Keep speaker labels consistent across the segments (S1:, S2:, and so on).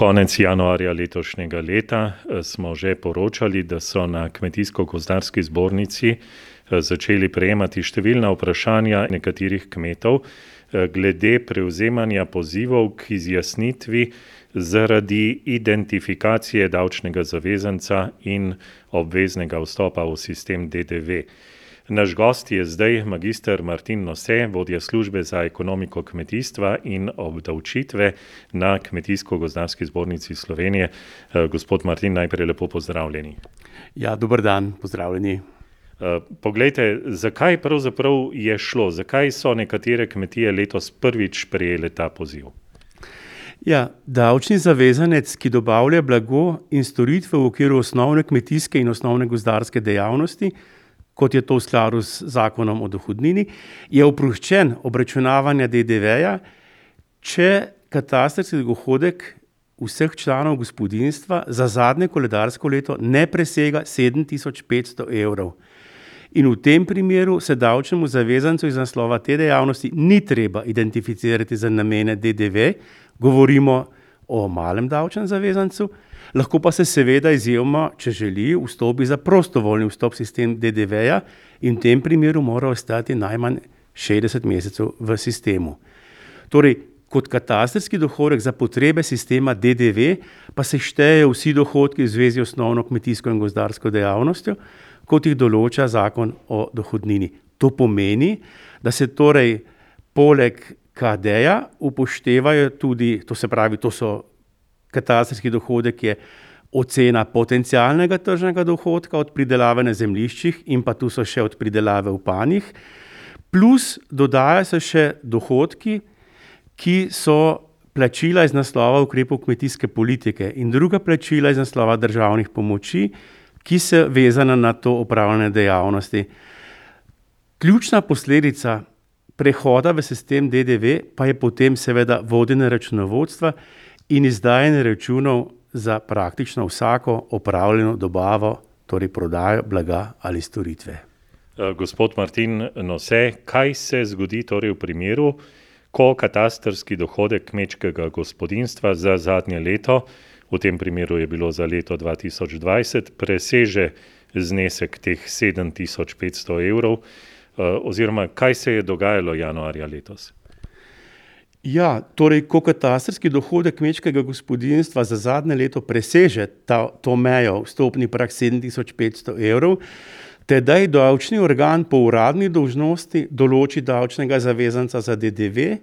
S1: Konec januarja letošnjega leta eh, smo že poročali, da so na Kmetijsko-gozdarski zbornici eh, začeli prejemati številna vprašanja nekaterih kmetov eh, glede prevzemanja pozivov k izjasnitvi zaradi identifikacije davčnega zavezanca in obveznega vstopa v sistem DDV. Naš gost je zdaj magistr Martin Nose, vodja službe za ekonomiko kmetijstva in obdavčitve na Kmetijsko-gozdarski zbornici Slovenije. Eh, gospod Martin, najprej lepo pozdravljeni.
S2: Ja, dober dan, pozdravljeni.
S1: Eh, poglejte, zakaj pravzaprav je šlo, zakaj so nekatere kmetije letos prvič prejele ta poziv?
S2: Ja, davčni zavezanec, ki dobavlja blago in storitve v okviru osnovne kmetijske in osnovne gozdarske dejavnosti, kot je to v skladu z zakonom o dohodnini, je oproščen obračunavanja DDV-ja, če katastrski dohodek vseh članov gospodinstva za zadnje koledarsko leto ne presega 7500 evrov. In v tem primeru se davčnemu zavezancu iz naslova te dejavnosti ni treba identificirati za namene DDV, govorimo o malem davčnem zavezancu, lahko pa se seveda izjemoma, če želi, vstopi za prostovoljni vstop sistem DDV-ja in v tem primeru mora ostati najmanj 60 mesecev v sistemu. Torej, kot katastrski dohodek za potrebe sistema DDV pa se štejejo vsi dohodki v zvezi z osnovno kmetijsko in gozdarsko dejavnostjo, kot jih določa zakon o dohodnini. To pomeni, da se torej poleg KD-ja upoštevajo tudi, to se pravi, to so katastrski dohodek je ocena potencialnega tržnega dohodka od pridelave na zemljiščih in pa tu so še od pridelave v panjih, plus dodaja se še dohodki, ki so plačila iz naslova ukrepov kmetijske politike in druga plačila iz naslova državnih pomoči, ki so vezana na to upravljanje dejavnosti. Ključna posledica prehoda v sistem DDV pa je potem seveda vodenje računovodstva in izdajanje računov za praktično vsako opravljeno dobavo, torej prodajo blaga ali storitve.
S1: Eh, gospod Martin Nose, kaj se zgodi torej v primeru, ko katastrski dohodek kmečkega gospodinstva za zadnje leto, v tem primeru je bilo za leto 2020, preseže znesek teh 7500 evrov, eh, oziroma kaj se je dogajalo januarja letos?
S2: Ja, torej, ko katastrski dohodek kmečkega gospodinstva za zadnje leto preseže ta, to mejo, stopni prak 7500 evrov, tedaj davčni organ po uradni dolžnosti določi davčnega zavezanca za DDV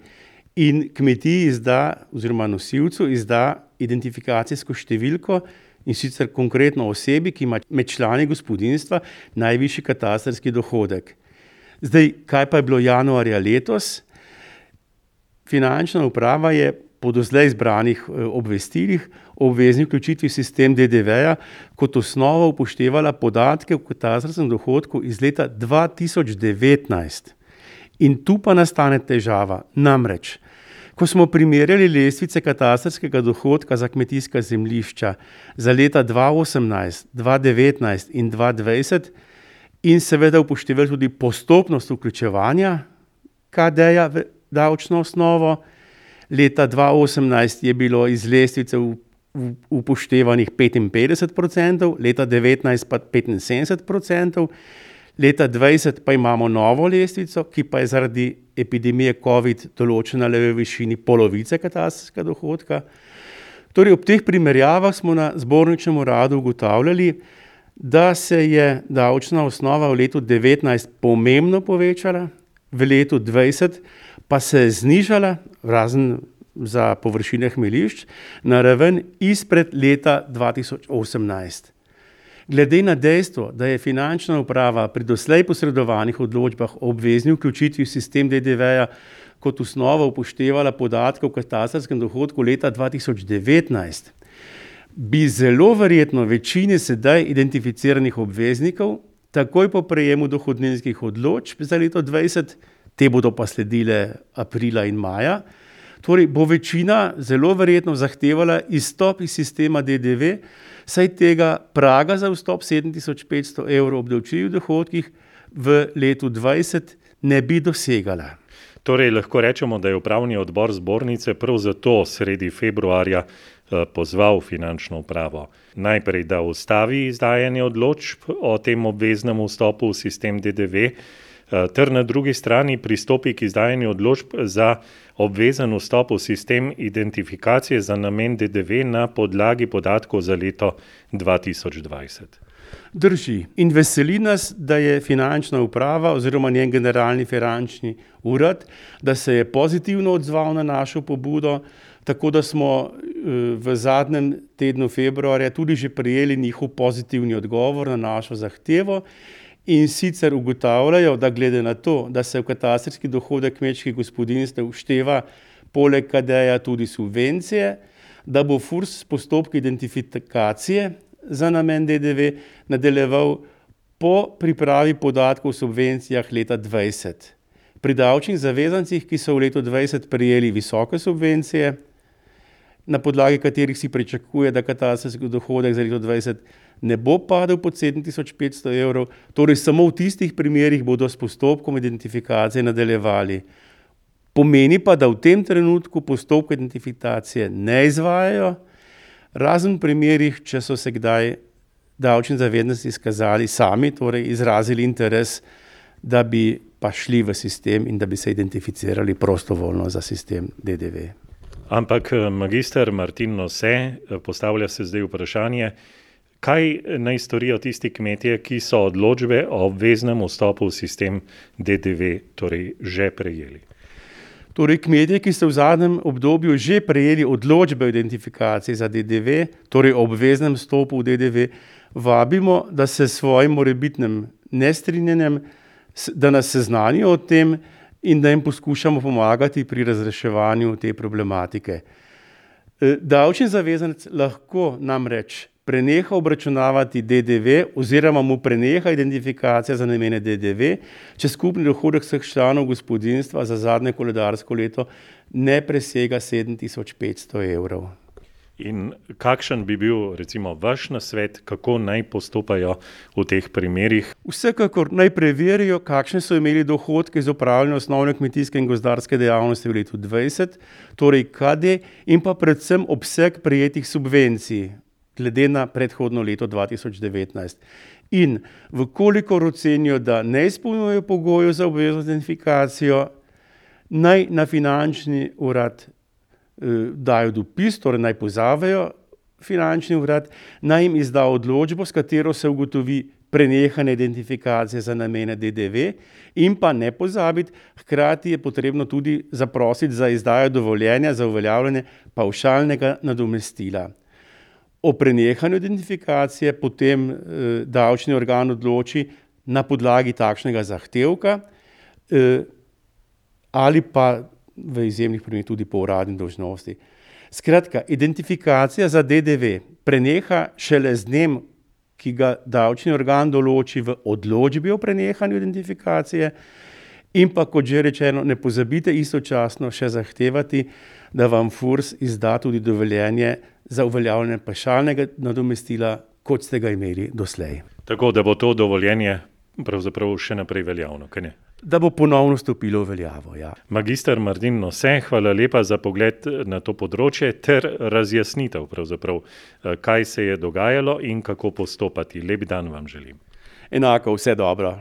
S2: in kmetiji izda, oziroma nosilcu izda identifikacijsko številko in sicer konkretno osebi, ki ima med člani gospodinstva najvišji katastrski dohodek. Zdaj, kaj pa je bilo januarja letos? Finančna uprava je po doslej izbranih eh, obvestilih o obvezni vključitvi v sistem DDV-ja kot osnovo upoštevala podatke o katastrskem dohodku iz leta 2019. In tu pa nastane težava. Namreč, ko smo primerjali lestvice katastrskega dohodka za kmetijska zemljišča za leta 2018, 2019 in 2020, in seveda upoštevali tudi postopnost vključevanja KD-ja davčno osnovo. Leta 2018 je bilo iz lestvice upoštevanih 55%, leta 2019 pa 75%, leta 2020 pa imamo novo lestvico, ki pa je zaradi epidemije COVID določena le v višini polovice katastrskega dohodka. Torej, ob teh primerjavah smo na zborničnem uradu ugotavljali, da se je davčna osnova v letu 2019 pomembno povečala, v letu 2020 pa se je znižala, razen za površine hmelišč, na raven izpred leta 2018. Glede na dejstvo, da je finančna uprava pri doslej posredovanih odločbah o obvezni vključitvi v sistem DDV-ja kot osnovo upoštevala podatke o katastrskem dohodku leta 2019, bi zelo verjetno večini sedaj identificiranih obveznikov takoj po prejemu dohodninskih odločb za leto 2020 te bodo pa sledile aprila in maja. Torej, bo večina zelo verjetno zahtevala izstop iz sistema DDV, saj tega praga za vstop 7500 evrov obdavčljivih dohodkih v letu 2020 ne bi dosegala.
S1: Torej, lahko rečemo, da je upravni odbor zbornice prav zato sredi februarja pozval finančno upravo najprej, da ustavi izdajanje odločb o tem obveznem vstopu v sistem DDV, ter na drugi strani pristopi k izdajanju odločb za obvezen vstop v sistem identifikacije za namen DDV na podlagi podatkov za leto 2020.
S2: Drži. In veseli nas, da je finančna uprava oziroma njen generalni finančni urad, da se je pozitivno odzval na našo pobudo, tako da smo v zadnjem tednu februarja tudi že prejeli njihov pozitivni odgovor na našo zahtevo. In sicer ugotavljajo, da glede na to, da se v katastrski dohodek kmečkih gospodinjstev všteva poleg KADE-ja tudi subvencije, da bo FURS postopke identifikacije za namen DDV nadaljeval po pripravi podatkov o subvencijah leta dvajset. Pri davčnih zavezancih, ki so v letu dvajset prejeli visoke subvencije, na podlagi katerih se pričakuje, da katastrski dohodek za leto dvajset ne bo padel pod sedem tisoč petsto evrov, torej samo v tistih primerih bodo s postopkom identifikacije nadaljevali. Pomeni pa, da v tem trenutku postopka identifikacije ne izvajajo, razen v primerih, če so se kdaj davčni zavezanci izkazali sami, torej izrazili interes, da bi pa šli v sistem in da bi se identificirali prostovoljno za sistem DDV.
S1: Ampak, magister Martin Nose, postavlja se zdaj vprašanje, kaj naj storijo tisti kmetje, ki so odločbe o obveznem vstopu v sistem DDV torej že prejeli?
S2: Torej kmetje, ki so v zadnjem obdobju že prejeli odločbe o identifikaciji za DDV, torej o obveznem vstopu v DDV, vabimo, da se s svojim morebitnim nestrinjanjem, da nas seznanijo o tem in da jim poskušamo pomagati pri razreševanju te problematike. davčni zavezanec lahko namreč preneha obračunavati DDV oziroma mu preneha identifikacija za namene DDV, če skupni dohodek vseh članov gospodinjstva za zadnje koledarsko leto ne presega sedem tisoč petsto evrov.
S1: In kakšen bi bil recimo vaš nasvet, kako naj postopajo v teh primerih?
S2: Vsekakor naj preverijo, kakšne so imeli dohodke iz opravljanja osnovne kmetijske in gozdarske dejavnosti v letu dvajset, torej KD, in pa predvsem obseg prejetih subvencij glede na predhodno leto dva tisoč devetnajst. In v kolikor ocenijo, da ne izpolnjujejo pogojev za obvezno identifikacijo, naj na finančni urad, dajo dopis, torej naj pozavejo finančni urad, naj jim izda odločbo, s katero se ugotovi prenehanje identifikacije za namene DDV, in pa ne pozabiti, hkrati je potrebno tudi zaprositi za izdajo dovoljenja za uveljavljanje pavšalnega nadomestila. O prenehanju identifikacije potem, davčni organ odloči na podlagi takšnega zahtevka, ali pa v izjemnih primerih tudi po uradni dolžnosti. Skratka, identifikacija za DDV preneha šele z dnem, ki ga davčni organ določi v odločbi o prenehanju identifikacije, in pa kot že rečeno, ne pozabite istočasno še zahtevati, da vam FURS izda tudi dovoljenje za uveljavljanje pavšalnega nadomestila, kot ste ga imeli doslej.
S1: Tako da bo to dovoljenje pravzaprav še naprej veljavno, kaj ne?
S2: Da bo ponovno stopilo v veljavo, ja.
S1: Magister Martin Nose, hvala lepa za pogled na to področje ter razjasnitev pravzaprav, kaj se je dogajalo in kako postopati. Lep dan vam želim.
S2: Enako, vse dobro.